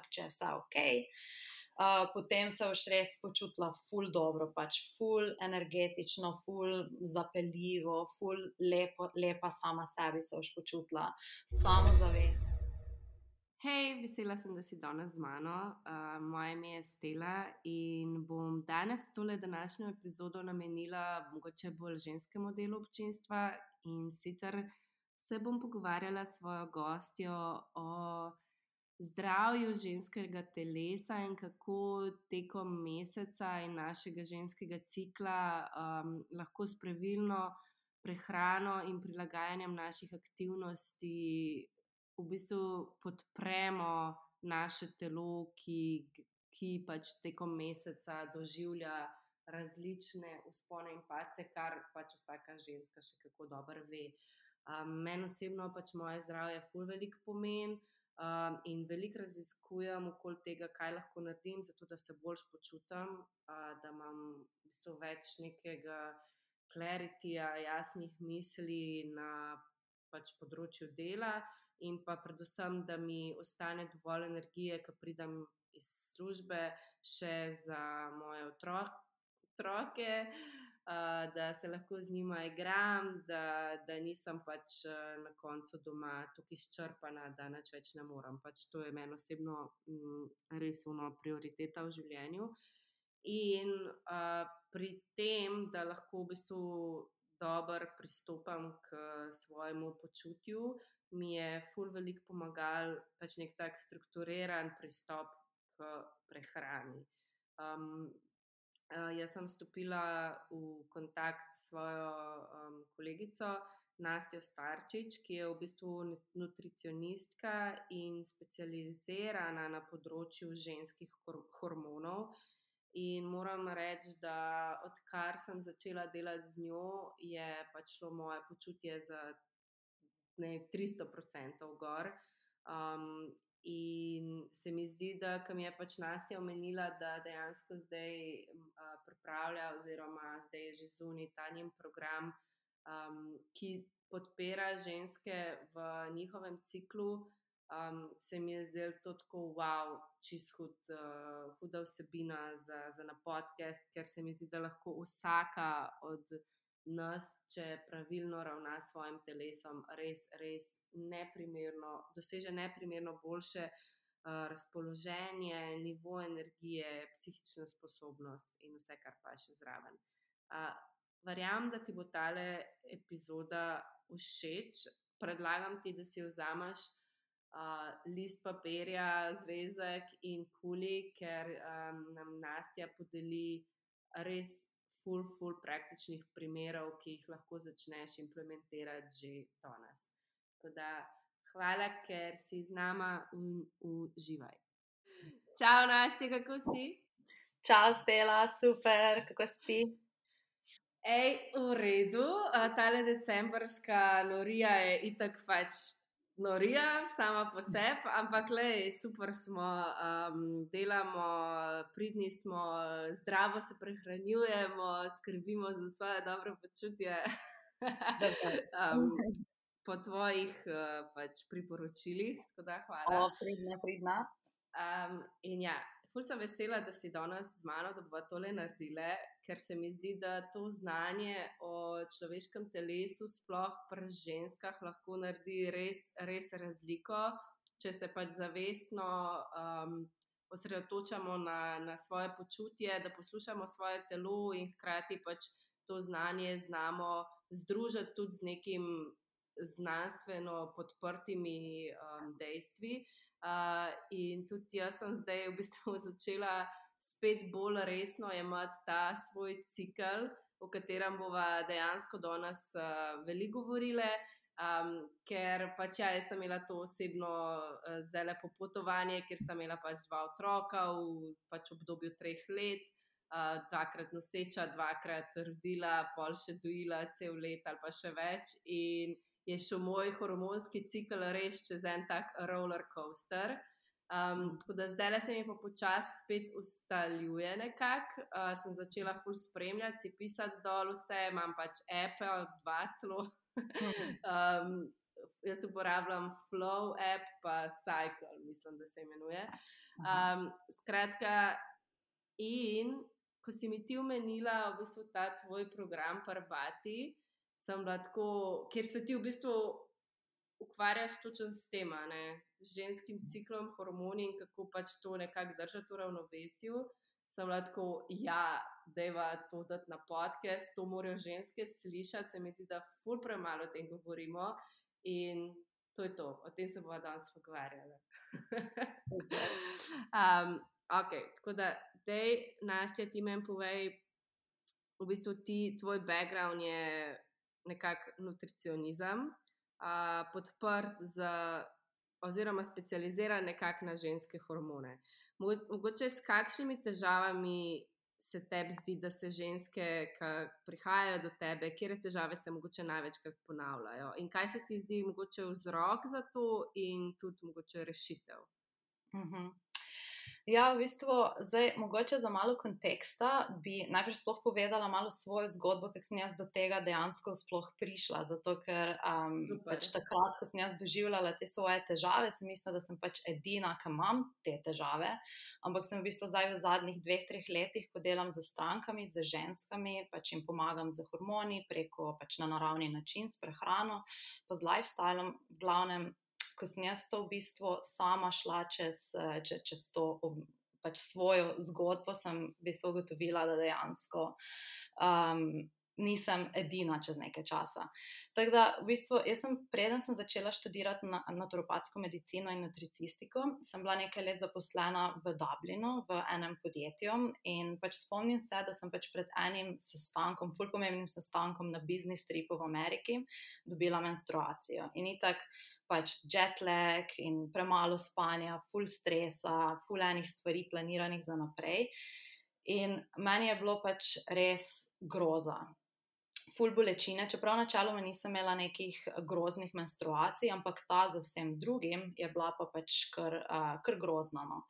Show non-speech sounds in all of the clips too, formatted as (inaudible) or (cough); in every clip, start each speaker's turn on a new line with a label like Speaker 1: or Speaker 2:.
Speaker 1: ampak če je vse ok. Uh, potem se boš res počutila ful dobro, pač ful energetično, ful zapeljivo, ful lepo, lepa sama sebi se boš počutila, samo zavest.
Speaker 2: Hej, vesela sem, da si danes z mano. Uh, moje ime je Stela in bom danes tole današnjo epizodo namenila mogoče bolj ženskemu delu občinstva in sicer se bom pogovarjala s svojo gostjo o zdravju ženskega telesa in kako tekom meseca in našega ženskega cikla um, lahko s pravilno prehrano in prilagajanjem naših aktivnosti v bistvu podpremo naše telo, ki, ki pač tekom meseca doživlja različne uspone in pace, kar pač vsaka ženska še kako dobro ve. Um, Meni osebno pač moje zdravje, ful velik pomen. Um, in veliko raziskujem okoli tega, kaj lahko naredim, zato da se bolj počutim, uh, da imam v bistvu več nekega klaritija, jasnih misli na pač področju dela, in pa predvsem, da mi ostane dovolj energije, ko pridem iz službe, še za moje otroke. otroke da se lahko z njima igram, da, da nisem pač na koncu doma tako izčrpana, da nič več ne morem. Pač to je meni osebno m, res eno prioriteta v življenju. In uh, pri tem, da lahko v bistvu dobro pristopam k svojemu počutju, mi je ful veliko pomagal pač nek tak strukturiran pristop k prehrani. Um, Uh, jaz sem stopila v stik s svojo um, kolegico Nastjo Starčič, ki je v bistvu nutricionistka in specializirana na področju ženskih hor hormonov. In moram reči, da odkar sem začela delati z njo, je pač šlo moje počutje za ne, 300% gor. Um, In se mi zdi, da kam je pač Nastja omenila, da dejansko zdaj uh, pripravlja, oziroma zdaj je že zunaj ta njen program, um, ki podpira ženske v njihovem ciklu. Um, se mi je zdelo to tako, wow, čist hud, uh, huda vsebina za, za na podcast, ker se mi zdi, da lahko vsaka od nas, če pravilno ravna s svojim telesom, res, res neprimerno, doseže neprimerno boljše uh, razpoloženje, nivo energije, psihično sposobnost in vse, kar pa še zraven. Uh, verjamem, da ti bo tale epizoda všeč. Predlagam ti, da si vzameš uh, list papirja, zvezek in kuli, ker um, nam Nastja podeli res ful, ful praktičnih primerov, ki jih lahko začneš implementirati že danes. Hvala, ker si z nama in uživaj. Čau, Nasti, kako si?
Speaker 1: Čau, Stela, super, kako si?
Speaker 2: Ej, v redu, ta le decembrska norija je itak pač norija, sama po sebi, ampak le, super smo, um, delamo, pridni smo, zdravo se prehranjujemo, skrbimo za svoje dobro počutje. um, po tvojih uh, pač priporočilih, tako da hvala.
Speaker 1: O, pridna, pridna.
Speaker 2: Um, in ja, ful sem vesela, da si danes z mano, da bo tole naredile, ker se mi zdi, da to znanje o človeškem telesu, sploh pri ženskah, lahko naredi res, res razliko, če se pač zavestno um, osredotočamo na, na svoje počutje, da poslušamo svoje telo in hkrati pač to znanje znamo združiti tudi z nekim znanstveno podprtimi um, dejstvi. Uh, in tudi jaz sem zdaj v bistvu (laughs) začela spet bolj resno imeti ta svoj cikl, o katerem bova dejansko danes uh, veliko govorile. Um, ker pač ja, sem imela to osebno uh, zelo lepo potovanje, ker sem imela pač dva otroka v pač obdobju treh let, uh, dvakrat noseča, dvakrat rodila, pol še dojila, cel let ali pa še več. In je šel moj hormonski cikl res čez en tak roller coaster. Um, tako da zdaj se mi pa počasi spet ustaljuje nekako. Uh, sem začela ful spremljati, si pisati dol vse, imam pač Apple, dva celo. (laughs) um, jaz uporabljam Flow app, pa Cycle, mislim, da se imenuje. Um, skratka, in ko si mi ti omenila, v bistvu ta tvoj program, Parbati, sem lahko, ker se ti v bistvu ukvarjaš točno s tem, z ženskim ciklom, hormoni in kako pač to nekako držati v ravnovesju. Sem lahko, ja, da je to dati na podcast, to morajo ženske slišati, se mi zdi, da ful premalo o tem govorimo. In to je to, o tem se bomo danes pogovarjali. um, (laughs) ok, tako da, dej, Nastja, ti meni povej, v bistvu ti, tvoj background je nekako nutricionizem, uh, podprt z, oziroma specializiran nekako na ženske hormone. Mogoče s kakšnimi težavami se tebi zdi, da se ženske, ki prihajajo do tebe, kje težave se mogoče največkrat ponavljajo? In kaj se ti zdi mogoče vzrok za to, in tudi mogoče rešitev?
Speaker 1: Uh mhm. -huh. Ja, v bistvu, zdaj, mogoče za malo konteksta bi najprej sploh povedala malo svojo zgodbo, kako sem jaz do tega dejansko sploh prišla. Zato, ker um, pač takrat, ko sem jaz doživljala te svoje težave, sem mislila, da sem pač edina, ki imam te težave ampak sem v bistvu zdaj v zadnjih dveh, treh letih, ko delam z strankami, z ženskami, pač jim pomagam z hormoni, preko pač na naravni način, s prehrano, pa z lifestylem, v glavnem, ko sem jaz to v bistvu sama šla čez, čez, čez to. Pač svojo zgodbo sem v bistvu ugotovila, da dejansko um, nisem edina čez nekaj časa. Tako da, v bistvu, jaz sem, preden sem začela študirati na, naturopatsko medicino in nutricistiko, sem bila nekaj let zaposlena v Dublinu, v enem podjetju. In pač spomnim se, da sem pač pred enim sestankom, fulj pomembnim sestankom na business tripu v Ameriki, dobila menstruacijo. In itak. Pač jet lag in premalo spanja, full stresa, full enih stvari, planiranih za naprej. In meni je bilo pač res groza, ful bolečine, čeprav načeloma nisem imela nekih groznih menstruacij, ampak ta za vsem drugim je bila pa pač kar, uh, kar grozna. No.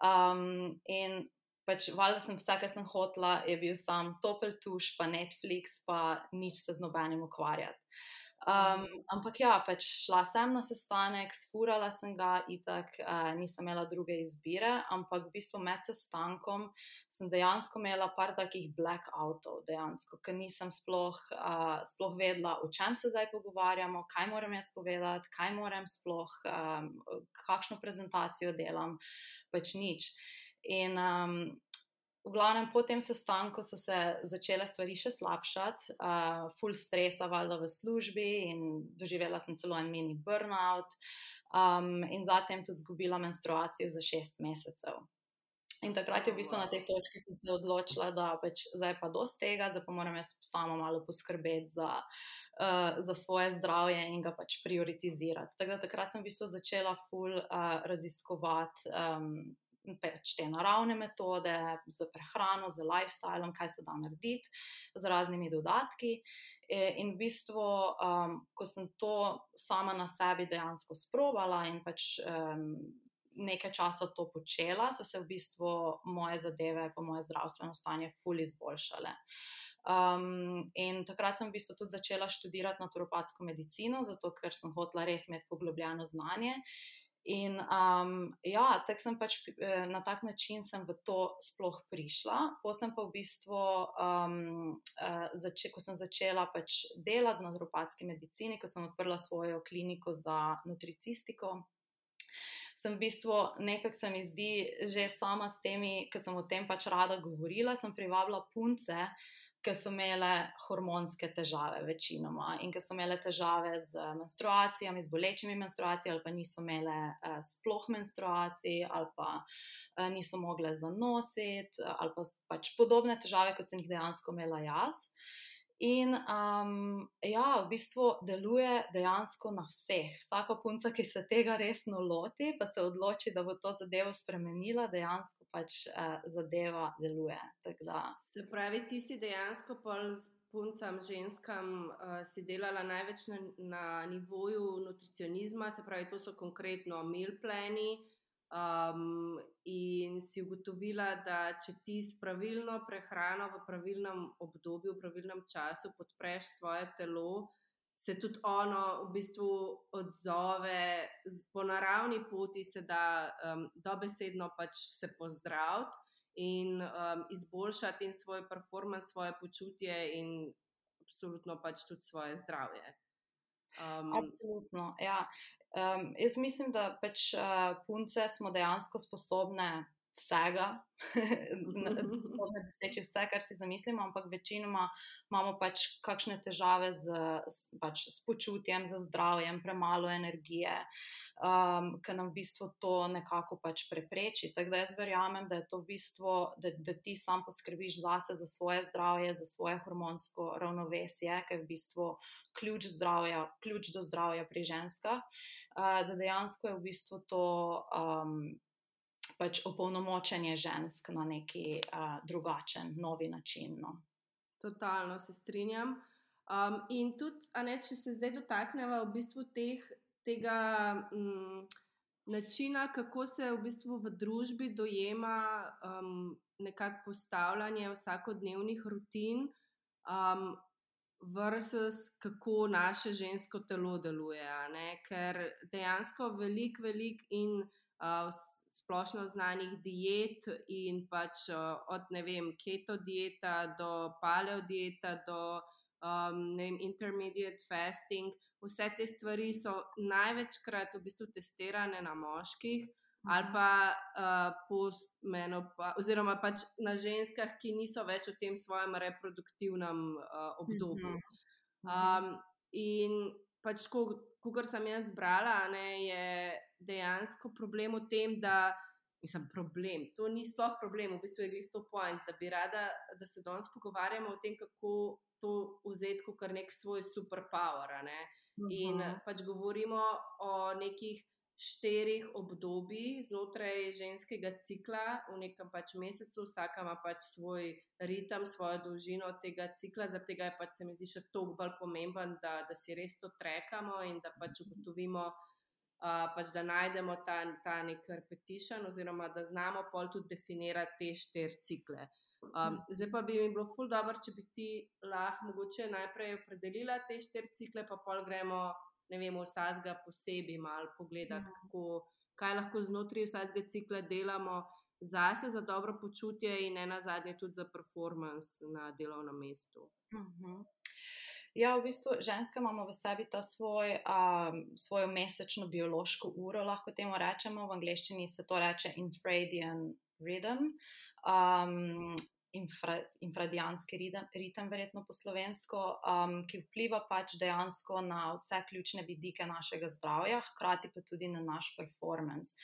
Speaker 1: Um, in pač valjda sem vse, kar sem hotla, je bil sam topel tuš, pa Netflix, pa nič se z nobenim ukvarjati. Um, ampak ja, pač šla sem na sestanek, spurala sem ga, itak uh, nisem imela druge izbire, ampak v bistvu med sestankom sem dejansko imela par takih blackoutov, dejansko, ker nisem sploh, uh, sploh vedela, o čem se zdaj pogovarjamo, kaj moram jaz povedati, kaj moram sploh, um, kakšno prezentacijo delam, pač nič. In um, v glavnem po tem sestanku so se začele stvari še slabšati, uh, full stresa, valjda v službi in doživela sem celo en mini burnout. Um, in zatem tudi izgubila menstruacijo za šest mesecev. In takrat je v bistvu na tej točki se odločila, da pač zdaj pa dosti tega, zdaj pa moram jaz sama malo poskrbeti za, uh, za svoje zdravje in ga pač prioritizirati. Tako da takrat sem v bistvu začela ful uh, raziskovati. Um, Pač te naravne metode, z prehrano, z lifestylem, kaj se da narediti, z raznimi dodatki. E, in v bistvu, um, ko sem to sama na sebi dejansko sprobala in pač um, nekaj časa to počela, so se v bistvu moje zadeve, pa moje zdravstveno stanje, fully izboljšale. Um, in takrat sem v bistvu tudi začela študirati naturopatsko medicino, zato ker sem hotela res imeti poglobljeno znanje. In um, ja, tako sem pač eh, na tak način v to sploh prišla. Potem pa v bistvu, um, uh, zače, ko sem začela pač delati na naturopatski medicini, ko sem odprla svojo kliniko za nutricistiko, sem v bistvu nekaj, se mi zdi, že sama s temi, ki sem o tem pač rada govorila, sem privabila punce, ki so imele hormonske težave, večinoma in ki so imele težave z menstruacijami, z bolečimi menstruacijami, ali pa niso imele uh, sploh menstruacij, ali pa uh, niso mogle zanositi, ali pa pač podobne težave, kot sem jih dejansko imela jaz. In um, ja, v bistvu deluje dejansko na vseh. Vsaka punca, ki se tega resno loti, pa se odloči, da bo to zadevo spremenila, dejansko pač uh, zadeva deluje.
Speaker 2: Se pravi, ti si dejansko pol z puncam, ženskam, uh, si delala največ na, na nivoju nutricionizma, se pravi, to so konkretno meal plani. Um, in si ugotovila, da če ti s pravilno prehrano v pravilnem obdobju, v pravilnem času podpreš svoje telo, se tudi ono v bistvu odzove po naravni poti, se da um, dobesedno pač se pozdraviti in um, izboljšati in svoj performance, svoje počutje in absolutno pač tudi svoje zdravje.
Speaker 1: Um, Absolutno. Ja. Um, jaz mislim, da pač uh, punce smo dejansko sposobne vsega, sposobne doseči vse, kar si zamislimo, ampak večinoma imamo pač kakšne težave z, pač, s počutjem, z zdravjem, premalo energije. Um, ki nam v bistvu to nekako pač prepreči. Tako da jaz verjamem, da je to v bistvu, da, da ti sam poskrbiš zase, za svoje zdravje, za svoje hormonsko ravnovesje, ki je v bistvu ključ, zdravja, ključ do zdravja pri ženskah. Uh, da dejansko je v bistvu to um, pač opolnomočenje žensk na neki uh, drugačen, novi način. No.
Speaker 2: Totalno se strinjam. Um, in tudi, ne, če se zdaj dotaknemo v bistvu teh, tega um, načina, kako se v, bistvu v družbi dojema um, nekakšno postavljanje vsakodnevnih rutin, um, versus kako naše žensko telo deluje. Ker dejansko veliko, veliko in uh, splošno znanih diet in pač uh, od ne vem, keto dieta do paleo dieta do um, vem, intermediate fasting. Vse te stvari so največkrat v bistvu testirane na moških mhm. ali pa uh, postmeno, oziroma pač na ženskah, ki niso več v tem svojem reproduktivnem uh, obdobju. Mhm. Um, in pač, kot sem jaz brala, ne, je dejansko problem v tem, da nisem problem. To ni sploh problem, v bistvu je to point, da bi rada, da se danes pogovarjamo o tem, kako to vzeti kot nek svoj superpower. Ne? In mhm. pač govorimo o nekih štirih obdobjih znotraj ženskega cikla, v nekem pač mesecu, vsaka ima pač svoj ritem, svojo dolžino tega cikla, zato je pač se mi zdi še toliko bolj pomemben, da, da si res to trekamo in da pač ugotovimo pač da najdemo ta, ta nek repetition, oziroma da znamo pol tudi definirati te štiri cikle. Um, zdaj pa bi mi bilo ful dobro, če bi ti lahko mogoče najprej opredelila te štiri cikle, pa pol gremo, ne vem, vsakega posebej malo pogledati, mhm. kako, kaj lahko znotraj vsakega cikla delamo zase za dobro počutje in ne na zadnje tudi za performance na delovnem mestu. Uh mhm. -huh.
Speaker 1: Ja, v bistvu ženske imamo v sebi to svoj, um, svojo mesečno biološko uro, lahko temu rečemo. V angleščini se to reče infradian rhythm, um, infra, infradianski ritem, ritem, verjetno po slovensko, um, ki vpliva pač dejansko na vse ključne vidike našega zdravja, hkrati pa tudi na naš performance.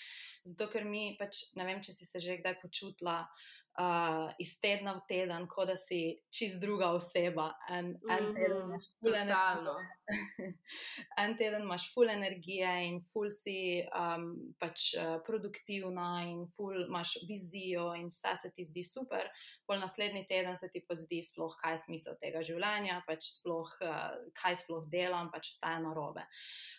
Speaker 1: Zato, ker mi pač ne vem, če si se že kdaj počutila uh, iz tedna v teden, kot da si čist druga oseba. En, en teden
Speaker 2: imaš ful energije. (laughs)
Speaker 1: en teden imaš ful energije in ful si um, pač uh, produktivna in ful imaš vizijo in vse se ti zdi super. Pol naslednji teden se ti pa zdi sploh, kaj je smisel tega življenja, pač sploh, uh, kaj sploh delam, pač vse je narobe.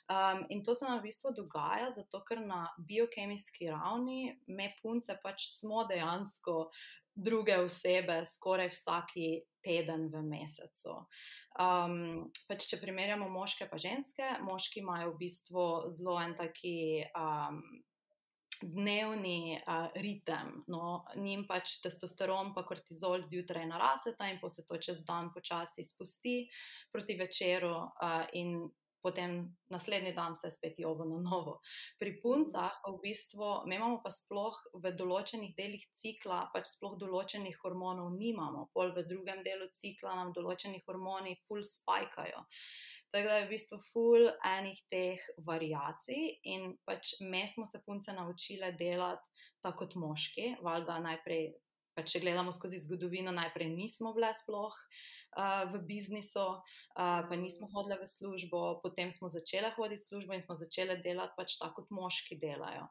Speaker 1: Um, in to se nam v bistvu dogaja, zato ker na biokemijski ravni me punce pač smo dejansko druge osebe, skoraj vsaki teden v mesecu. Um, pač če primerjamo moške in ženske, moški imajo v bistvu zelo en taki. Um, Dnevni uh, ritem, no, njim pač testosteron, pa kortizol zjutraj naraseta, in pa se to čez dan počasi spusti proti večeru, uh, in potem naslednji dan se spet jovo na novo. Pri puncah pa v bistvu, mi imamo pa sploh v določenih delih cikla, pač sploh določenih hormonov nimamo, pol v drugem delu cikla nam določeni hormoni full spajkajo. Tako da je v bistvu full enih teh variacij in pač mi smo se punce naučile delati tako kot moški, valjda najprej, pač če gledamo skozi zgodovino, najprej nismo bile sploh uh, v biznisu, uh, pa nismo hodile v službo, potem smo začele hoditi v službo in smo začele delati pač tako, kot moški delajo.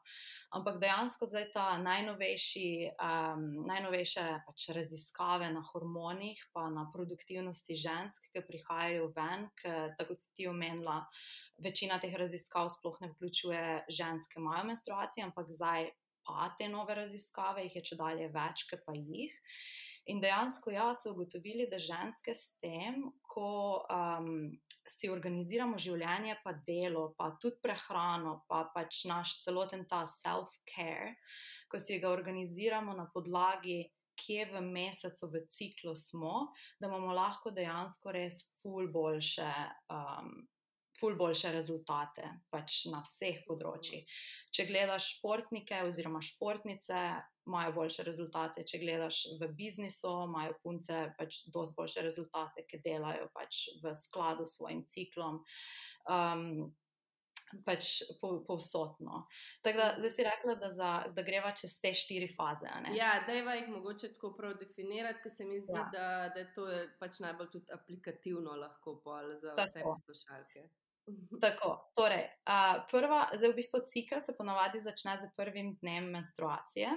Speaker 1: Ampak dejansko zdaj ta najnovejši, um, najnovejše pač raziskave na hormonih, pa na produktivnosti žensk, ki prihajajo ven, ker tako si ti omenila. Večina teh raziskav sploh ne vključuje ženske, ki imajo menstruacije, ampak zdaj pa te nove raziskave, jih je če dalje več, kot pa jih. In dejansko ja, so ugotovili, da ženske s tem, ko um, si organiziramo življenje, pa delo, pa tudi prehrano, pa pač naš celoten ta self-care, ko si ga organiziramo na podlagi, kje v mesecu, v ciklu smo, da imamo lahko dejansko res ful boljše. Um, Ful boljše rezultate, pač na vseh področjih. Če gledaš športnike oziroma športnice, imajo boljše rezultate. Če gledaš v biznisu, imajo punce pač dosti boljše rezultate, ki delajo pač v skladu s svojim ciklom. Um, pač povsotno. Tako da zdaj si rekla, da, za, da greva čez te štiri faze.
Speaker 2: Ja, da je jih mogoče tako prav definirati, ker se mi zdi, ja. da, da je to pač najbolj tudi aplikativno lahko za tako. vse poslušalke.
Speaker 1: Tako, torej, uh, prva, zdaj v bistvu cikl se ponavadi začne z prvim dnem menstruacije.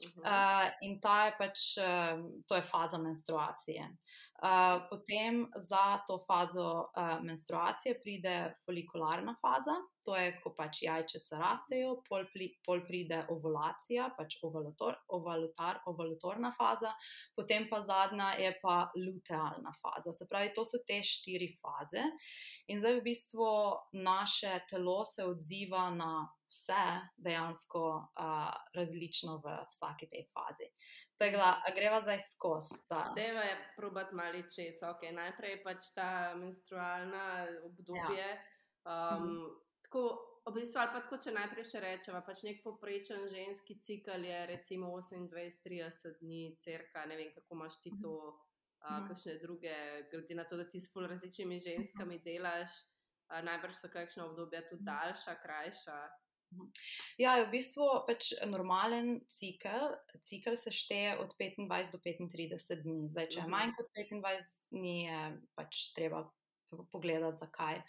Speaker 1: Uh, in ta je pač, uh, to je faza menstruacije. Uh, potem za to fazo uh, menstruacije pride folikularna faza, to je, ko pač jajčice rastejo, pol, pli, pol pride ovulacija, pač ovulator, ovulatar, ovulatorna faza, potem pa zadnja je pa lutealna faza. Se pravi, to so te štiri faze. In zdaj v bistvu naše telo se odziva na vse dejansko uh, različno v vsaki tej fazi. Tegla, greva zdaj skozi.
Speaker 2: Deva je probat mali čez, ok. Najprej pač ta menstrualna obdobje. Ja. Um, mhm. tako, v bistvu, ali pa tako, če najprej še rečemo, pač nek poprečen ženski cikl je recimo 28-30 dni, crka, ne vem, kako imaš ti to, uh, kakšne druge, glede na to, da ti s pol različnimi ženskami delaš, uh, najbrž so kakšna obdobja tudi daljša, krajša.
Speaker 1: Ja, je v bistvu pač normalen cikl. Cikl se šteje od 25 do 35 dni. Zdaj, če je mhm. manj kot 25 dni, je pač treba pogledati, zakaj.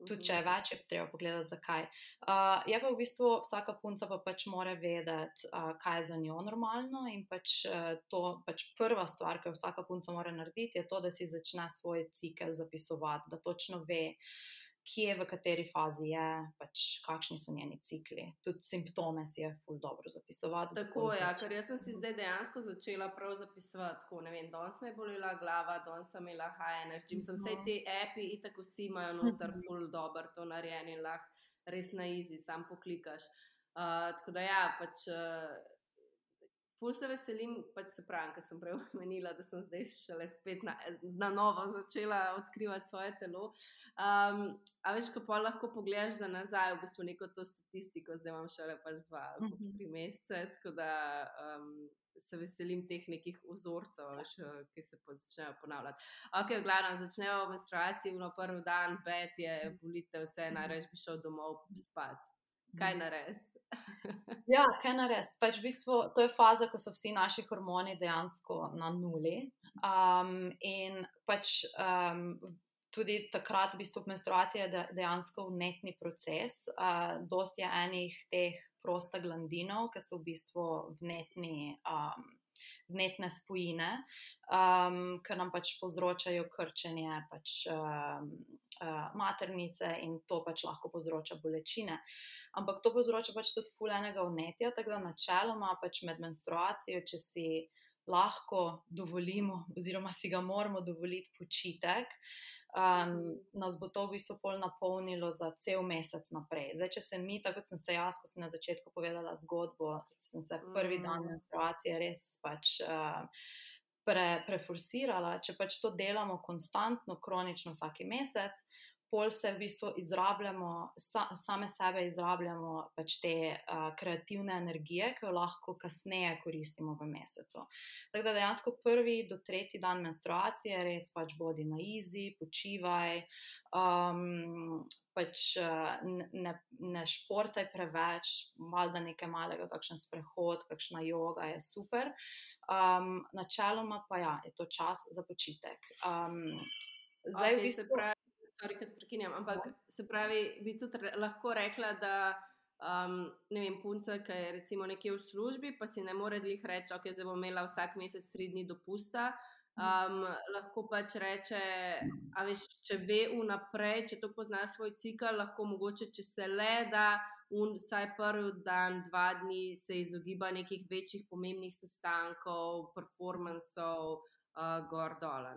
Speaker 1: Tudi če je mhm. več, je treba pogledati, zakaj. Uh, je pa v bistvu vsaka punca pa pač mora vedeti, uh, kaj je za njo normalno. In pač, uh, to, pač prva stvar, ki jo vsaka punca mora narediti, je to, da si začne svoj cikl zapisovati, da točno ve, kje, v kateri fazi je, pač, kakšni so njeni cikli. Tudi simptome si je ful dobro zapisovati.
Speaker 2: Tako je, ja, ker jaz sem si zdaj dejansko začela prav zapisovati. Tako, ne vem, danes me je bolila glava, danes sem imela high energy. Mislim, vse te api, tako vsi imajo noter ful dobro to narejeno in lahko res na izi, sam poklikaš. Uh, tako da ja, pač. Uh, Ful se veselim, pač se pravi, ker sem prej (laughs) omenila, da sem zdaj šele spet na, na novo začela odkrivati svoje telo. Um, a veš, ko pa lahko pogledaš za nazaj, v bistvu neko to statistiko, zdaj imam šele pač dva ali mhm. tri mesece, tako da um, se veselim teh nekih vzorcev, veš, ki se začnejo ponavljati. Ok, v glavnem začnejo menstruacije, v prvi dan, pet je, bolite vse, najraje bi šel domov spat. Kaj narediti? (laughs)
Speaker 1: ja, kaj narediti? Pač v bistvu, to je faza, ko so vsi naši hormoni dejansko na nuli. Um, in pač um, tudi takrat, v bistvu, menstruacija je dejansko vnetni proces. Uh, dost je enih teh prostaglandinov, ki so v bistvu vnetni. Um, Vnetne spojine, um, ki nam pač povzročajo krčenje pač, um, uh, maternice, in to pač lahko povzroča bolečine. Uh, ampak to povzroča pač tudi fulejnega vnetja. Tako da načeloma pač med menstruacijo, če si lahko dovolimo, oziroma si ga moramo dovoliti počitek. Um, nas bo to v bistvu pol napolnilo za cel mesec naprej. Zdaj, če se mi, tako kot sem se jaz, ko sem na začetku povedala zgodbo, sem se prvi dan mm. menstruacije res pač uh, pre, preforsirala. Če pač to delamo konstantno, kronično vsak mesec, pol se v bistvu izrabljamo, sa, same sebe izrabljamo pač te uh, kreativne energije, ki jo lahko kasneje koristimo v mesecu. Tako da dejansko prvi do tretji dan menstruacije res pač bodi na izi, počivaj. Um, pač ne, ne športaj preveč, malo da nekaj malega, kakšen sprehod, kakšna joga je super. Um, načeloma pa ja, je to čas za počitek. Um,
Speaker 2: zdaj, okay, v bistvu, pravi, sorry, da prekinjam, ampak ja. se pravi, bi tudi lahko rekla, da um, ne vem, punca, ki je recimo nekje v službi, pa si ne more jih reči, ok, zdaj bom imela vsak mesec tri dni dopusta. Um, lahko pač reče, a veš, če ve vnaprej, če to pozna svoj cikl, lahko mogoče, če se le da, un, vsaj prvi dan, dva dni se izogiba nekih večjih pomembnih sestankov, performancev, uh, gor dol.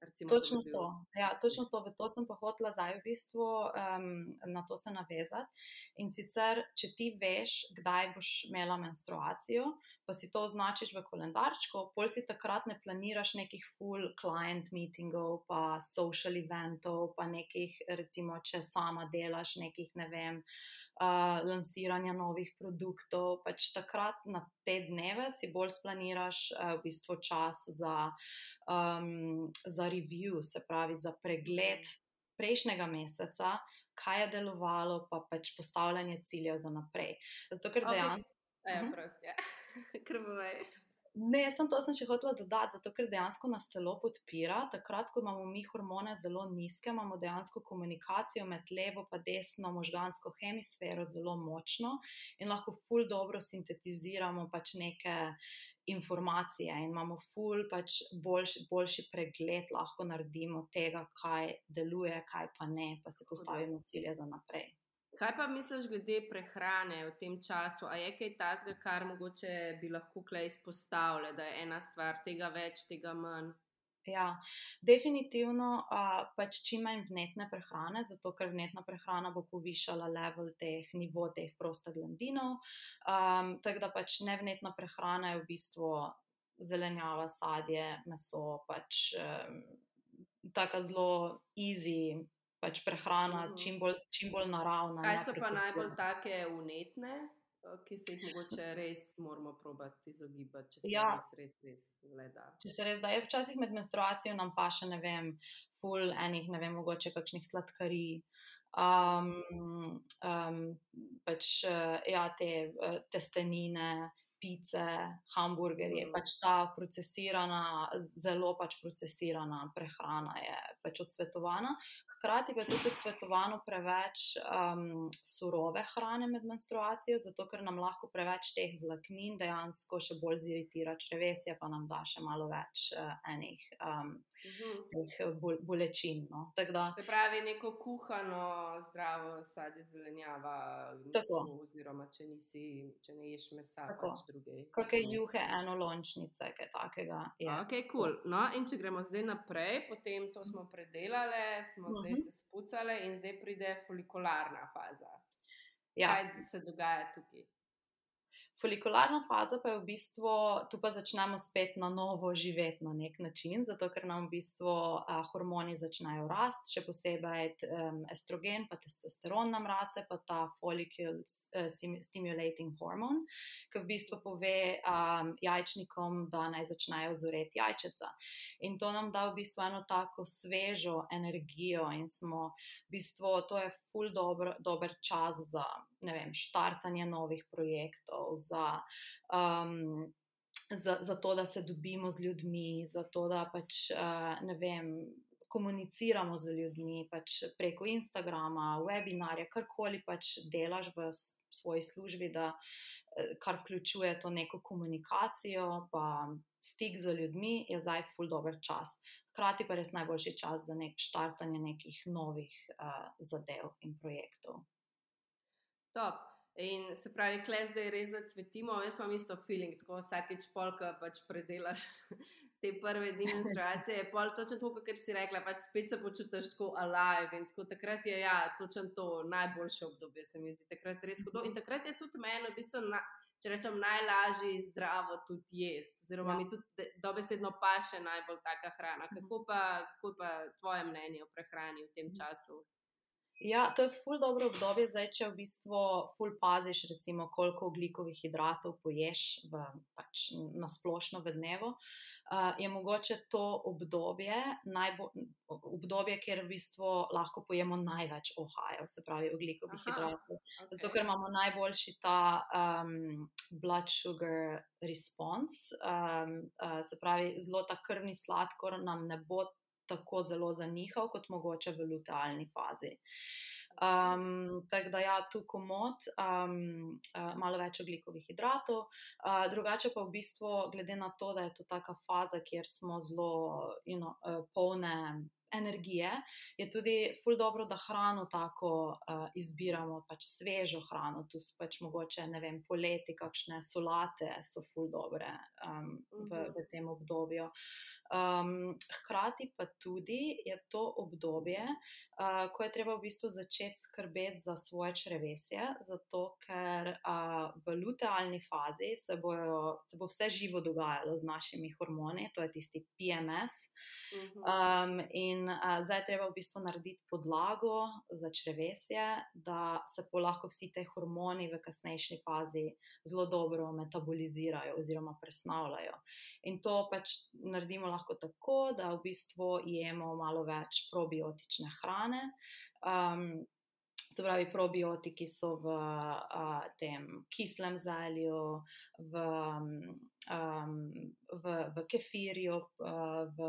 Speaker 2: Recimo,
Speaker 1: Točno
Speaker 2: bi bil-
Speaker 1: to. Ja, točno (laughs) to. V to sem pa hotela zdaj v bistvu um, na to se navezati. In sicer, če ti veš, kdaj boš imela menstruacijo, pa si to označiš v koledarčku, pol si takrat ne planiraš nekih full client meetingov, pa social eventov, pa nekih, recimo, če sama delaš nekih, ne vem. Uh, lansiranja novih produktov, pač takrat na te dneve si bolj splaniraš uh, v bistvu čas za um, za review, se pravi za pregled prejšnjega meseca, kaj je delovalo, pa pač postavljanje ciljev za naprej. Zato, ker dejansko.
Speaker 2: A Ja,
Speaker 1: Mhm.
Speaker 2: prost, ja. Krvavej.
Speaker 1: Ne, sem to sem še hotela dodati, zato ker dejansko nas telo podpira. Takrat, ko imamo mi hormone zelo nizke, imamo dejansko komunikacijo med levo in desno možgansko hemisfero zelo močno in lahko ful dobro sintetiziramo pač neke informacije in imamo ful pač boljši, boljši pregled, lahko naredimo tega, kaj deluje, kaj pa ne, pa se postavimo cilje za naprej.
Speaker 2: Kaj pa misliš glede prehrane v tem času? A je kaj tazga, kar mogoče bi lahko klej izpostavile, da je ena stvar tega več, tega manj?
Speaker 1: Ja, definitivno uh, pač čim manj vnetne prehrane, zato ker vnetna prehrana bo povišala level teh nivo teh prostaglandinov. Um, tako da pač nevnetna prehrana je v bistvu zelenjava, sadje, meso, pač um, tako zelo easy. Pač prehrana,
Speaker 2: Mhm.
Speaker 1: čim bolj, čim bolj naravna.
Speaker 2: Kaj so pa najbolj take unetne, ki se jih mogoče (laughs) res moramo probati izogibati, če se
Speaker 1: Ja.
Speaker 2: res, res, res gleda?
Speaker 1: Če se res da je, včasih med menstruacijo nam pa še ne vem, ful enih, ne vem, mogoče kakšnih sladkarij. Um, um, pač uh, ja, te uh, testenine, pice, hamburgerje,
Speaker 2: Mhm.
Speaker 1: pač ta procesirana, zelo pač procesirana prehrana je pač odsvetovana. Hkrati pa je tudi odsvetovano preveč um, surove hrane med menstruacijo, zato ker nam lahko preveč teh vlaknin dejansko še bolj ziritira črevesje, pa nam da še malo več uh, enih um,
Speaker 2: Mhm.
Speaker 1: teh bol, bolečin. No. Da,
Speaker 2: Se pravi, neko kuhano, zdravo sadje, zelenjava,
Speaker 1: Tako.
Speaker 2: meso, oziroma če, nisi, če ne ješ mesa,
Speaker 1: Tako.
Speaker 2: pač druge.
Speaker 1: kakšne juhe, enolončnice, kaj takega je.
Speaker 2: Ok, cool. No, in če gremo zdaj naprej, potem to smo predelali, smo zdaj
Speaker 1: Mhm.
Speaker 2: se spucali, in zdaj pride folikularna faza.
Speaker 1: Ja.
Speaker 2: Kaj se dogaja tukaj?
Speaker 1: Folikularna faza pa je v bistvu, tu pa začnemo spet na novo živeti na nek način, zato ker nam v bistvu a, hormoni začnejo rasti, še posebej um, estrogen, pa testosteron nam raste, pa ta follicle uh, stimulating hormone, ki v bistvu pove um, jajčnikom, da naj začnejo zoreti jajčeca. In to nam da v bistvu eno tako svežo energijo in smo v bistvu, to je ful dober, dober čas za, vem, štartanje novih projektov, za, um, za, za to, da se dobimo z ljudmi, za to, da pač, uh, ne vem, komuniciramo z ljudmi pač preko Instagrama, webinarja, karkoli pač delaš v svoji službi, da, eh, kar vključuje to neko komunikacijo, pa stik z ljudmi, je zdaj ful dober čas. Hkrati pa res najboljši čas za nek štartanje nekih novih uh, zadev in projektov.
Speaker 2: Top. In se pravi, kle zdaj res zacvetimo, jaz imam isto feeling, tako vsakeč polka pač predelaš (laughs) te prve dni menstruacije, je pol točno to, kar si rekla, pač spet se počutiš tako alive in tako takrat je, ja, točno to najboljše obdobje, se mi zdi, takrat je res hudo in takrat je tudi meni v bistvu, na, če rečem, najlažje zdravo tudi jesti, oziroma
Speaker 1: Ja.
Speaker 2: mi tudi dobesedno paše najbolj taka hrana. Kako pa, kako pa tvoje mnenje o prehrani v tem času?
Speaker 1: Ja, to je ful dobro obdobje, zdaj, če v bistvu ful paziš, recimo, koliko oglikovih hidratov poješ v, pač, na splošno v dnevu. Uh, je mogoče to obdobje, najbo, obdobje, kjer v bistvu lahko pojemo največ ohajev, se pravi oglikovih
Speaker 2: Aha,
Speaker 1: hidratov.
Speaker 2: Okay.
Speaker 1: Zato, ker imamo najboljši ta um, blood sugar response, um, uh, se pravi, zelo ta krvni sladkor nam ne bo tako zelo zanihal, kot mogoče v lutealni fazi. Um, tako da, ja, tu komod, um, uh, malo več oglikovih hidratov, uh, drugače pa v bistvu, glede na to, da je to taka faza, kjer smo zelo you know, uh, polne energije, je tudi ful dobro, da hrano tako uh, izbiramo, pač svežo hrano. Tu so pač mogoče, ne vem, poleti, kakšne solate so ful dobre um, v,
Speaker 2: Mhm.
Speaker 1: v tem obdobju. Um, hkrati pa tudi je to obdobje, uh, ko je treba v bistvu začeti skrbeti za svoje črevesje, zato ker uh, v lutealni fazi se, bojo, se bo vse živo dogajalo z našimi hormoni, to je tisti PMS. Um, in uh, zdaj je treba v bistvu narediti podlago za črevesje, da se po lahko vsi te hormoni v kasnejši fazi zelo dobro metabolizirajo oziroma presnavljajo. In to pač naredimo lahko tako, da v bistvu jemo malo več probiotične hrane. Um, Se pravi, probiotiki so v uh, tem kislem zelju, v, um, v, v kefirju, v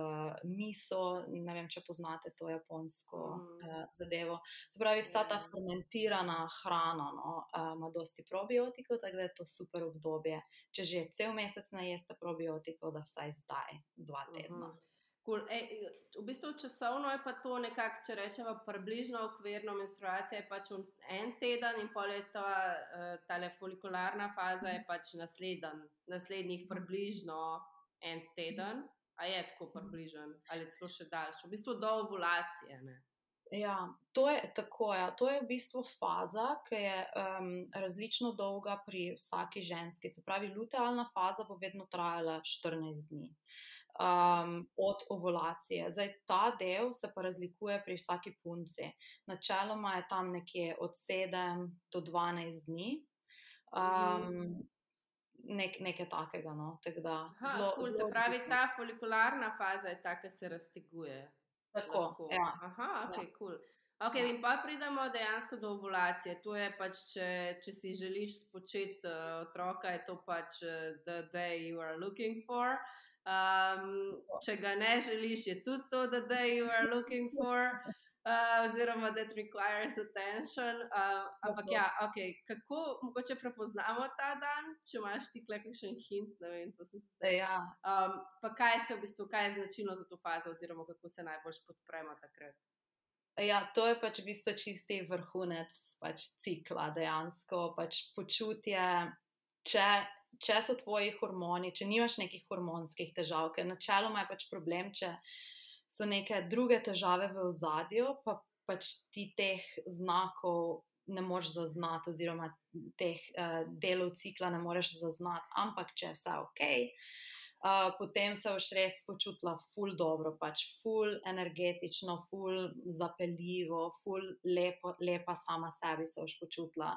Speaker 1: miso. Ne vem, če poznate to japonsko mm. zadevo. Se pravi, vsa ta fermentirana hrana no, ima dosti probiotikov, tako da je to super obdobje. Če že cel mesec ne jeste probiotikov, da vsaj zdaj, dva tedna. Mm -hmm.
Speaker 2: Cool. E, v bistvu časovno je pa to nekako, če rečemo, približno okvirno menstruacija, je pač en teden in pol je ta uh, folikularna faza, je pač nasleden, naslednjih približno en teden. A je tako približen ali celo še daljši, v bistvu do ovulacije. Ne?
Speaker 1: Ja, to je tako. Ja. To je v bistvu faza, ki je um, različno dolga pri vsaki ženski. Se pravi, lutealna faza bo vedno trajala 14 dni um, od ovulacije. Zdaj, ta del se pa razlikuje pri vsaki punci. Načeloma je tam nekje od 7 do 12 dni. Um, nek, nekaj takega. No. Tak da,
Speaker 2: Aha, zelo, cool. zelo Se pravi, ta folikularna faza je ta, ki se razteguje.
Speaker 1: Tako. Ja.
Speaker 2: Aha, ok, ja. cool. Ok, ja. in pa pridemo dejansko do ovulacije. To je pač, če, če si želiš spočeti uh, otroka, je to pač uh, the day you are looking for. Um, če ga ne želiš, je tudi to, da the day you are looking for, uh, oziroma that requires attention. Uh, ampak ja, ok, kako mogoče prepoznamo ta dan, če imaš ti kakšen hint, ne vem, to se zdaj.
Speaker 1: Ja.
Speaker 2: Um, pa kaj se v bistvu, kaj je značilno za to fazo, oziroma kako se najbolj podpremo takrat.
Speaker 1: Ja, to je pač v bistvu čisti vrhunec pač cikla, dejansko pač počutje. Če če so tvoji hormoni, če nimaš nekih hormonskih težav, ker načeloma je pač problem, če so neke druge težave v ozadju, pa pač ti teh znakov ne moreš zaznati, oziroma teh uh, delov cikla ne moreš zaznati. Ampak če je vse ok. Uh, potem se boš res počutila ful dobro, pač ful energetično, ful zapeljivo, ful lepo, lepa sama sebi se boš počutila,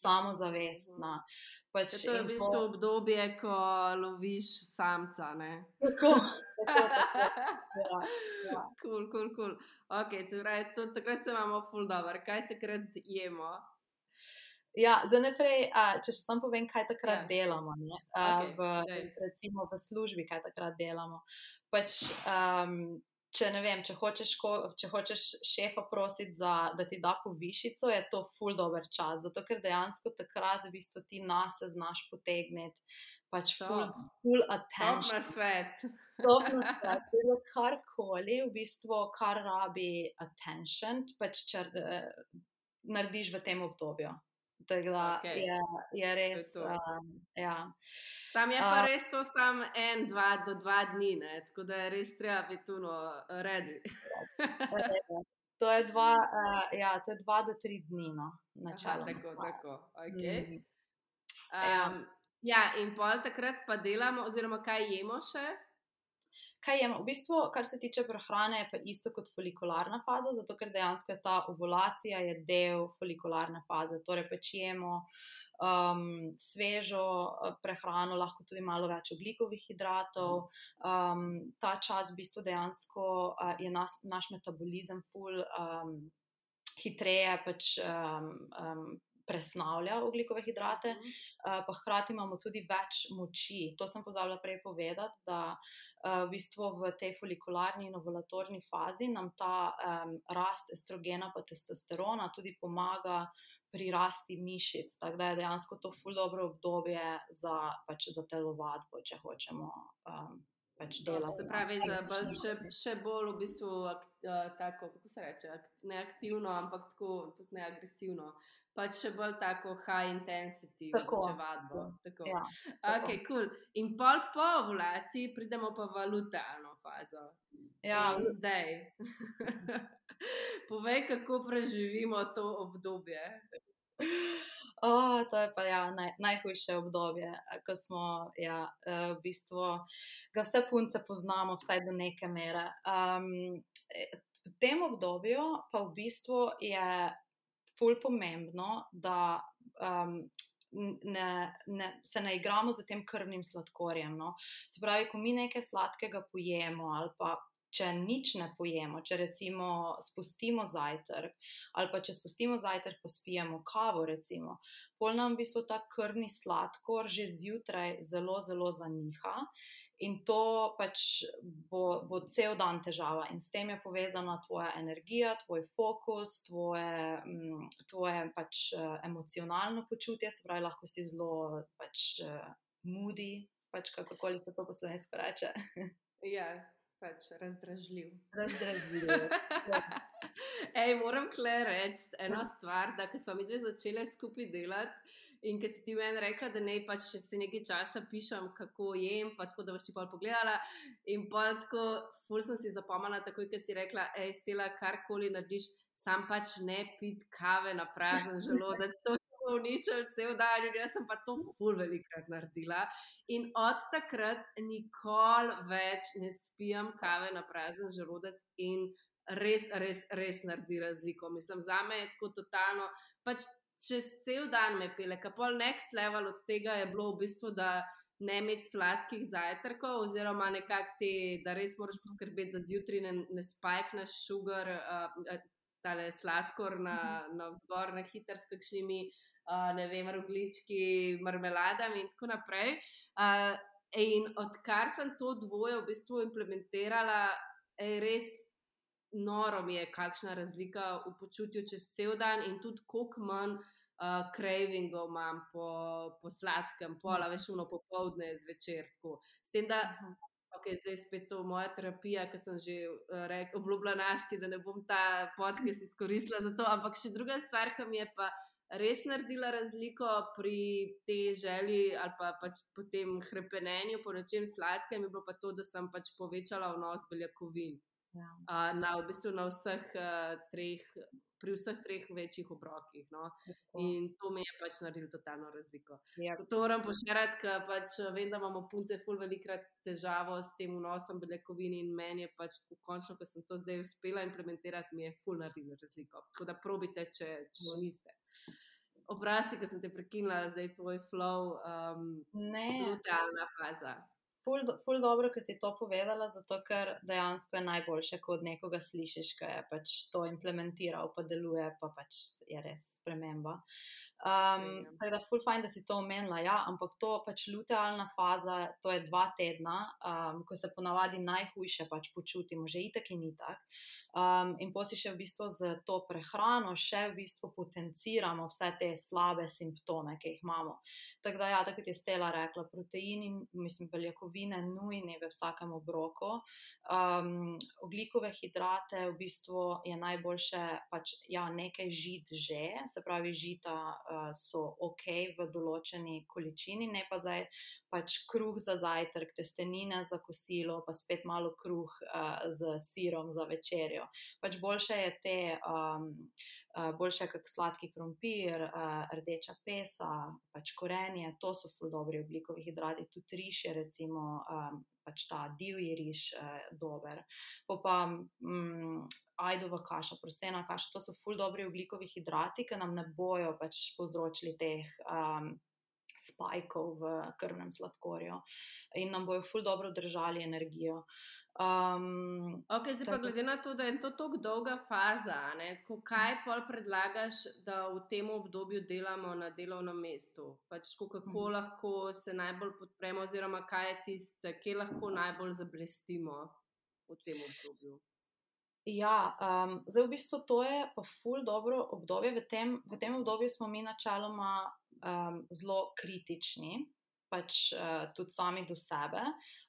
Speaker 1: samozavestna. Uh,
Speaker 2: Pač to je v bistvu po... obdobje, ko loviš samca.
Speaker 1: Tako, tako, tako. Ja,
Speaker 2: kul, kul, kul. Takrat se imamo full dobro, kaj takrat jemo.
Speaker 1: Ja, za naprej, če še sam povem, kaj takrat ja. delamo, okay, v, recimo v službi, kaj takrat delamo. Pač, um, če ne vem, če hočeš, če hočeš šefa prositi, za, da ti da povišico, je to full dober čas. Zato, ker dejansko takrat v bistvu ti nas znaš potegniti. Pač full, full attention.
Speaker 2: Na svet.
Speaker 1: Na svet. Karkoli, v bistvu, kar rabi attention, pač če uh, narediš v tem obdobju. Tako da okay. je, je res. To to. Um, ja.
Speaker 2: Sam je pa uh, res to samo en, dva do dva dni, ne? tako da je res treba biti tu no, redi.
Speaker 1: to, je dva, uh, ja, to je dva do tri dni, no, načeloma.
Speaker 2: Tako, tako. Okay. Mm. Um, ja, in pol takrat pa delamo, oziroma kaj jemo še?
Speaker 1: Kaj je, v bistvu, kar se tiče prehrane, je pa isto kot folikularna faza, zato ker dejansko je ta ovulacija je del folikularne faze. Torej, pečemo um, svežo eh, prehrano, lahko tudi malo več oglikovih hidratov. Um, ta čas, v bistvu, dejansko uh, je nas, naš metabolizem ful um, hitreje. Pač, um, um, Presnavlja oglikove hidrate, uh, pa hkrati imamo tudi več moči. To sem pozabila prej povedati, da v bistvu v tej folikularni in ovulatorni fazi nam ta um, rast estrogena in testosterona tudi pomaga pri rasti mišic. Tako da je dejansko to ful dobro obdobje za, pač za telovadbo, če hočemo. Um, Pač dela,
Speaker 2: se pravi, za bolj, še, še bolj v bistvu uh, tako, kako se reče, ne aktivno, ampak tako, tudi ne agresivno. Pač še bolj tako high intensity, tako če vadbo. Tako. Ja, tako. Okay, cool. In pol po ovulaciji pridemo pa v valutano fazo.
Speaker 1: Ja.
Speaker 2: In zdaj, (laughs) povej, kako preživimo to obdobje.
Speaker 1: Oh, to je pa ja, naj, najhujše obdobje, ko smo ja, v bistvu, ga vse punce poznamo, vsaj do neke mere. Um, v tem obdobju pa v bistvu je fulj pomembno, da um, ne, ne, se ne igramo z tem krvnim sladkorjem. No? Se pravi, ko mi nekaj sladkega pojemo, ali pa če nič ne pojemo, če recimo spustimo zajtrk, ali pa če spustimo zajtrk, pa spijemo kavo, recimo, pol nam v bistvu ta krvni sladkor že zjutraj zelo, zelo zaniha. In to pač bo, bo cel dan težava, in s tem je povezana tvoja energija, tvoj fokus, tvoje, m, tvoje pač, uh, emocionalno počutje, se pravi, lahko si zelo pač, uh, moody, pač kako koli se to po slovenski reče. (laughs)
Speaker 2: ja, pač razdražljiv.
Speaker 1: Razdražljiv. Ja. (laughs)
Speaker 2: Ej, moram kle reči eno stvar, da ko smo mi dve začeli skupaj delati. In ker si ti meni rekla, da ne pač če si nekaj časa pišem, kako jem, pa tako da boš ti pa pogledala. In pa tako, ful sem si zapomnila, takoj, ker si rekla, hej, stela, karkoli narediš, sam pač ne pit kave na prazen želodec. To uničil cel dan, in jaz sem pa to ful velikrat naredila. In od takrat nikoli več ne spijem kave na prazen želodec in res, res, res naredi razliko. Mislim, za me je tako totalno. Pač čez cel dan me pele, kar pol next level od tega je bilo v bistvu, da ne imeti sladkih zajtrkov, oziroma nekako te, da res moraš poskrbeti, da zjutraj ne, ne spajkneš sugar, uh, tale sladkor na, mhm. na vzgor, na hiter s kakšnimi, uh, ne vem, roglički, marmeladami in tako naprej. Uh, in odkar sem to dvoje v bistvu implementirala, je res noro mi je, kakšna razlika v počutju čez cel dan in tudi koliko manj uh, cravingov imam po, po sladkem, pola veš, uno popovdne zvečer. Tako. S tem, da okay, zdaj spet to moja terapija, ki sem že uh, obljubila nasti, da ne bom ta podcast izkoristila za to, ampak še druga stvar, ki mi je pa. Res naredila razliko pri tej želji ali pa pač po tem krepenenju, po nečem sladkem, je bilo pa to, da sem pač povečala vnos beljakovin. Ja. Uh, na, v bistvu na vseh uh, treh, pri vseh treh večjih obrokih. No? In to mi je pač naredilo totalno razliko. Ja. To moram poširati, ker pač vem, da imamo punce ful velikrat težavo s tem vnosom beljakovin in meni je pač končno, ko sem to zdaj uspela implementirati, mi je ful naredilo razliko. Tako da probite, če, če še niste. Obrasti, ki sem te prekinila, zdaj je tvoj flow, um, brutalna faza
Speaker 1: ful, ful dobro, ker si to povedala, zato ker dejansko je najboljše, ko od nekoga slišiš, da je pač to implementiral, pa deluje, pa pač je res sprememba. Um, tako da, ful fajn, da si to omenila, ja, ampak to pač lutealna faza, to je dva tedna, um, ko se ponavadi najhujše pač počutimo, že itak in itak. Um, in posi še v bistvu z to prehrano, še v bistvu potenciramo vse te slabe simptome, ki jih imamo. Tako da, ja, tako je Stela rekla, proteini, mislim, beljakovine, nujni v vsakem obroku. Um, oglikove hidrate v bistvu je najboljše, pač ja, nekaj žit že, se pravi, žita uh, so ok v določeni količini, ne pa zdaj pač kruh za zajtrk, testenine za kosilo, pa spet malo kruh uh, z sirom za večerjo. Pač boljše je te. Um, Eh, boljše kot sladki krompir, rdeča pesa, pač korenje, to so ful dobri oglikovi hidrati, tudi riž je recimo pač ta divji riž dober. Pa pa um, ajdova kaša, prosena kaša, to so ful dobri oglikovi hidrati, ki nam ne bojo pač povzročili teh. Um, Spajkov v krvnem sladkorju in nam bojo ful dobro držali energijo. Uh,
Speaker 2: Um, okay, zdaj pa glede na to, da je to tako dolga faza, ne, tako, kaj pa predlagaš, da v tem obdobju delamo na delovnem mestu? Pač, tako, kako mhm. lahko se najbolj podpremo, oziroma kaj je tiste, kje lahko najbolj zablestimo v tem obdobju?
Speaker 1: Ja, um, zdaj v bistvu to je pa ful dobro obdobje. V tem, v tem obdobju smo mi načeloma um, zelo kritični pač uh, tudi sami do sebe,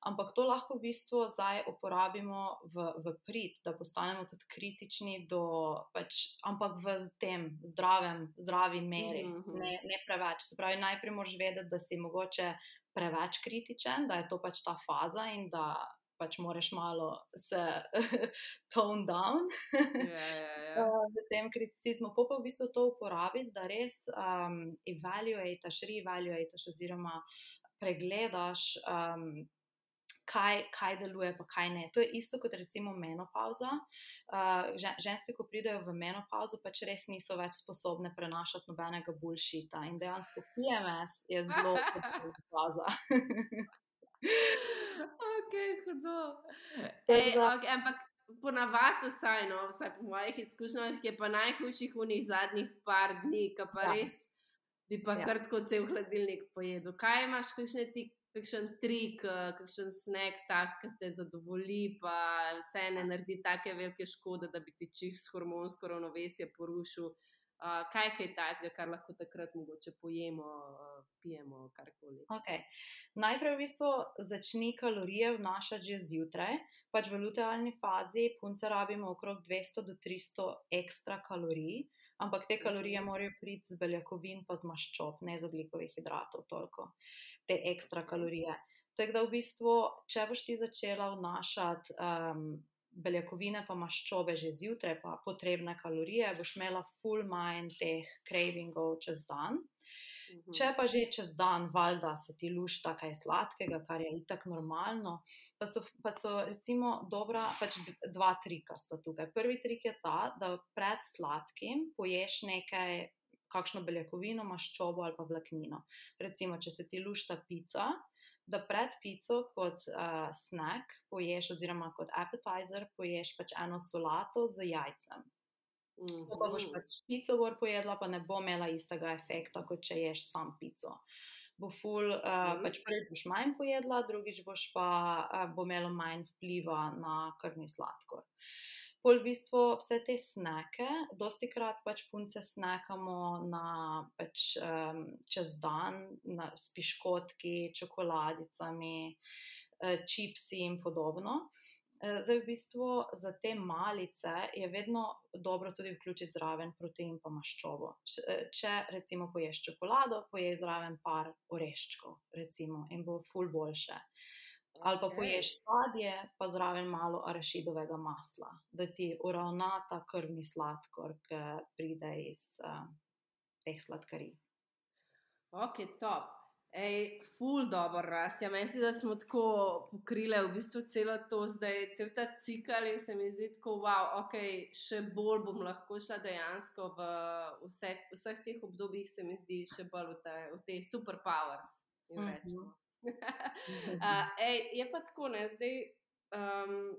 Speaker 1: ampak to lahko v bistvu zdaj uporabimo v, v prid, da postanemo tudi kritični, do, pač, ampak v tem zdravem, zdravi meri, mm -hmm. ne, ne preveč. Se pravi, najprej moraš vedeti, da si mogoče preveč kritičen, da je to pač ta faza in da pač moraš malo se (laughs) tone down
Speaker 2: ja, ja.
Speaker 1: uh, (laughs) v tem kriticizmu. Pa pa v bistvu to uporabiti, da res um, evaluataš, reevaluataš oziroma pregledaš. Um, Kaj, kaj deluje, pa kaj ne. To je isto kot recimo menopauza. Uh, ženske, ko pridejo v menopauzo, pač res niso več sposobne prenašati nobenega bulšita. In dejansko PMS je zelo podobna. (laughs)
Speaker 2: ok, hudo. Ej,
Speaker 1: da-
Speaker 2: ok, ampak ponavadi vsaj, no, vsaj po mojih izkušnjah, je pa najhujših unih zadnjih par dni, ki pa
Speaker 1: Ja.
Speaker 2: res bi pa
Speaker 1: Ja.
Speaker 2: kar tako cel hladilnik pojedel. Kaj imaš, kakšne ti? Kakšen trik, eh, kakšen snek, tak, ki te zadovolji, pa vse ne naredi take velike škode, da bi ti čist hormonsko ravnovesje porušil. Uh, kaj je kaj tajskega, kar lahko takrat mogoče pojemo, uh, pijemo, karkoli.
Speaker 1: Okay. Najprej v bistvu začni kalorije vnašati že zjutraj. Pač v lutealni fazi punce rabimo okrog 200 do 300 ekstra kalorij, ampak te kalorije morajo priti z beljakovin pa z maščob, ne z oglikovih hidratov toliko, te ekstra kalorije. Tako da v bistvu, če boš ti začela vnašati um, beljakovine pa maščobe že zjutraj, pa potrebne kalorije, boš imela full mind teh cravingov čez dan.
Speaker 2: Mhm.
Speaker 1: Če pa že čez dan, valjda se ti lušta kaj sladkega, kar je itak normalno, pa so, pa so recimo dobra, pač dva trika sta tukaj. Prvi trik je ta, da pred sladkim poješ nekaj, kakšno beljakovino, maščobo ali pa vlaknino. Recimo, če se ti lušta pica, da pred pico kot uh, snack poješ, oziroma kot appetizer poješ pač eno solato z jajcem. Ko pa boš
Speaker 2: Mhm.
Speaker 1: pač pico gor pojedla, pa ne bo imela istega efekta, kot če ješ sam pico. Bo ful, uh,
Speaker 2: Mhm.
Speaker 1: pač prvič boš manj pojedla, drugič boš pa uh, bo imelo manj vpliva na krvni sladkor. Pol v bistvu vse te sneke, dosti krat pač punce snekamo na, pač, um, čez dan, na, s piškotki, čokoladicami, uh, čipsi in podobno. Eh, Zdaj, v bistvu za te malice je vedno dobro tudi vključiti zraven protein pa maščobo. Eh, Če recimo poješ čokolado, pojej zraven par oreščkov, recimo, in bo ful boljše. Ali pa poješ sadje, pa zraven malo arašidovega masla, da ti uravna ta krvni sladkor, ki pride iz uh, teh sladkarij.
Speaker 2: Ok, top. Ej, ful dobro rast. Ja, meni se, da smo tako pokrili v bistvu celo to zdaj, cel ta cikl in se mi zdi tako, wow, ok, še bolj bom lahko šla dejansko v vse, vseh teh obdobjih, se mi zdi še bolj v te, v te superpowers.
Speaker 1: Mhm.
Speaker 2: rečemo. (laughs) Uh, ej, je pa tako, ne, zdaj um,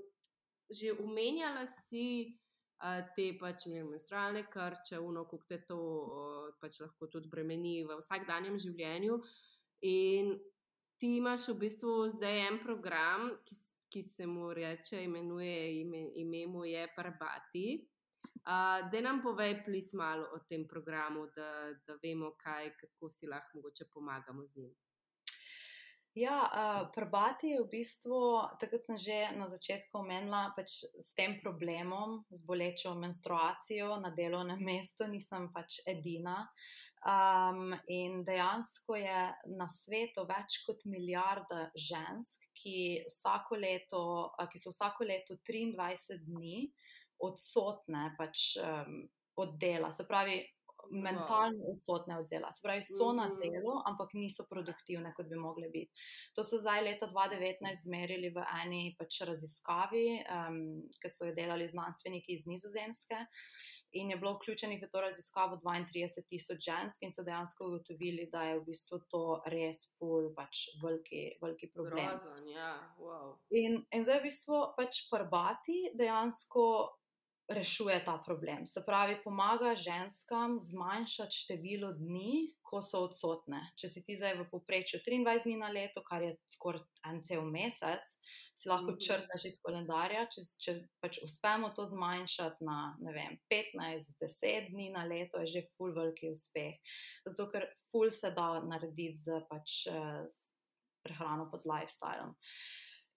Speaker 2: že umenjala si uh, te pač ne menstrualne krče, uno, kako te to uh, pač lahko tudi bremeni v vsakdanjem življenju. In ti imaš v bistvu zdaj en program, ki, ki se mu reče, imenuje, ime, ime mu je Parbati. Uh, da nam povej, plis malo o tem programu, da, da vemo, kaj, kako si lahko pomagamo z njim.
Speaker 1: Ja, uh, prbati je v bistvu, tako kot sem že na začetku omenila, pač s tem problemom, z bolečo menstruacijo na delovnem mestu, nisem pač edina. Um, in dejansko je na svetu več kot milijarda žensk, ki, vsako leto, ki so vsako leto 23 dni odsotne pač, um, od dela, se pravi, mentalno odsotne od dela. Se pravi, so na
Speaker 2: Mhm.
Speaker 1: delu, ampak niso produktivne, kot bi mogle biti. To so zdaj leta 2019 zmerili v eni pač raziskavi, um, ki so jo delali znanstveniki iz Nizozemske. In je bilo vključenih v to raziskavo 32 tisoč žensk, in so dejansko ugotovili, da je v bistvu to res pol pač veliki, veliki problem.
Speaker 2: Grozen, ja, wow.
Speaker 1: In, in zdaj v bistvu pač prbati dejansko rešuje ta problem. Se pravi, pomaga ženskam zmanjšati število dni, ko so odsotne. Če si ti zdaj v povprečju 23 dni na leto, kar je skoraj en cel mesec, si lahko
Speaker 2: Mhm.
Speaker 1: črtaš iz koledarja. Če, če pač uspemo to zmanjšati na vem, 15-10 dni na leto, je že full veliki uspeh. Zato, ker full se da narediti z pač, eh, s prehrano, pa z lifestylem.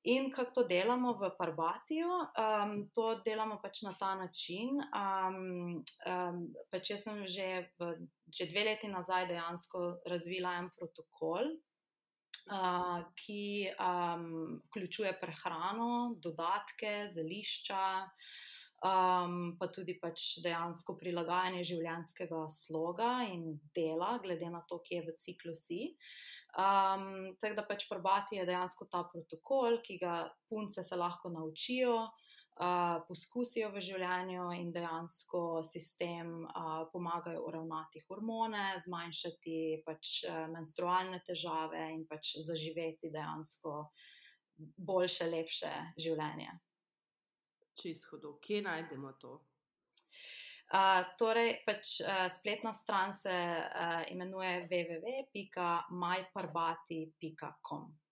Speaker 1: In kako to delamo v Parbatiju? Um, to delamo pač na ta način. Um, um, pač jaz sem že, v, že dve leti nazaj dejansko razvila en protokol, uh, ki um, vključuje prehrano, dodatke, zelišča, um, pa tudi pač dejansko prilagajanje življenjskega sloga in dela, glede na to, kje v ciklu si. Um, tako da pač probati je dejansko ta protokol, ki ga punce se lahko naučijo uh, poskusijo v življenju in dejansko sistem uh, pomagajo uravnati hormone, zmanjšati pač uh, menstrualne težave in pač zaživeti dejansko boljše, lepše življenje.
Speaker 2: Čisto, kje najdemo to?
Speaker 1: Uh, torej, pač, uh, spletna stran se uh, imenuje www.myparbati.com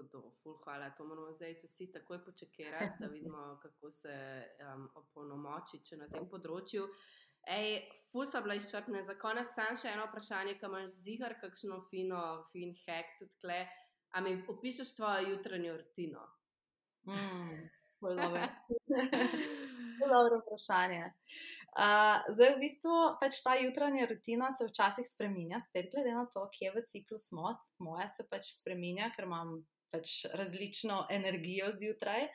Speaker 2: hudo, ful, hvala. To moramo zdaj vsi takoj počakati, da (laughs) vidimo, kako se um, opolnomoči na tem področju. Ej, ful so bila izčrpna. Za konec sam še eno vprašanje, ki imaš zihar, kakšno fino, fin hack tudi tle. A mi opišeš tvojo jutranjo rutino?
Speaker 1: Mm, (laughs) dobro vprašanje. Uh, zdaj, v bistvu, pač ta jutranja rutina se včasih spremenja, spet glede na to, kje v ciklu smo. Moja se pač spremenja, ker imam pač različno energijo zjutraj.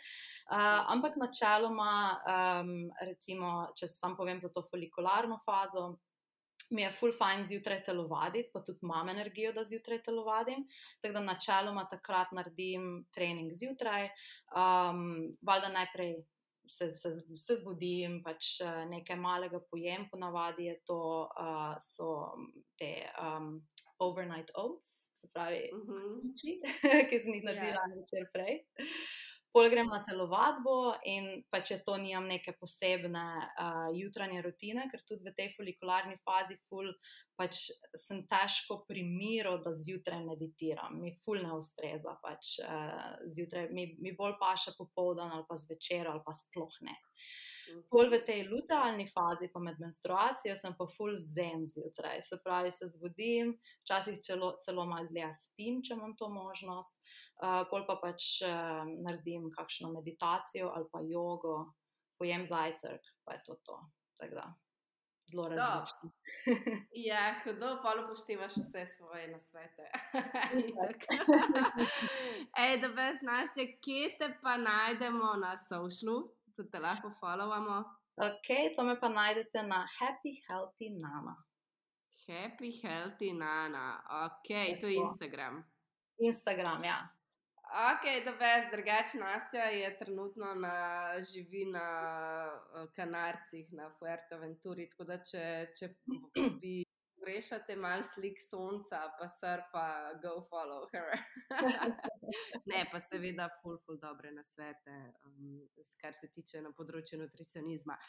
Speaker 1: Uh, ampak načeloma, um, recimo, če sam povem za to folikularno fazo, mi je full fajn zjutraj telovaditi, pa tudi imam energijo, da zjutraj telovadim. Tako da načeloma takrat naredim trening zjutraj. Um, valjda najprej se, se, se zbudim, pač nekaj malega pojem, ponavadi je to, uh, so te um, overnight oats se pravi, uh (laughs) -huh. ki sem jih naredila yeah. Ja. večer prej. Pol grem na telovadbo in pa če to nimam neke posebne uh, jutranje rutine, ker tudi v tej folikularni fazi ful, pač sem težko pri miru, da zjutraj meditiram. Mi ful ne ustreza, pač uh, zjutraj mi, mi bolj paše popoldan ali pa zvečer ali pa sploh ne. Pol v tej lutealni fazi, pa med menstruacijo, sem pa full zen zjutraj. Se pravi, se zbudim, včasih celo, celo malo dlje spim, če imam to možnost. Uh, pol pa pač uh, naredim kakšno meditacijo ali pa jogo, pojem zajtrk, pa je to to. Zelo različno. (laughs)
Speaker 2: ja, hudo, pa upoštevaš vse svoje nasvete. (laughs) (laughs) Ej, da brez nas, kje te pa najdemo na socialu? tudi te lahko followamo.
Speaker 1: Ok, to me pa najdete na Happy Healthy Nana.
Speaker 2: Happy Healthy Nana, ok, Tako. to je Instagram.
Speaker 1: Instagram, ja.
Speaker 2: Ok, da veš, drugače Nastja je trenutno na, živi na uh, Kanarcih, na Fuerteventuri, tako da če, če (clears throat) bi pogrešate malo slik sonca, pa surfa, go follow her. (laughs) ne, pa seveda, full, full dobre na svete, um, kar se tiče na področju nutricionizma.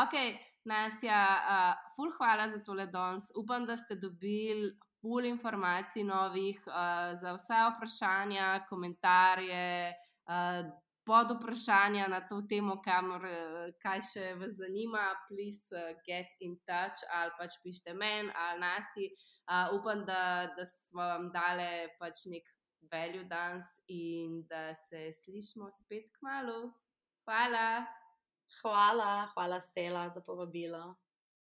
Speaker 2: Ok, Nastja, uh, full hvala za tole danes. Upam, da ste dobili. Pul informacij novih uh, za vse vprašanja, komentarje, uh, pod vprašanja na to temo, kamor, eh, kaj še vas zanima, please get in touch ali pač pišite meni ali nasti. Uh, upam, da, da smo vam dali pač nek value danes in da se slišmo spet k malu. Hvala.
Speaker 1: Hvala, hvala Stela za povabilo.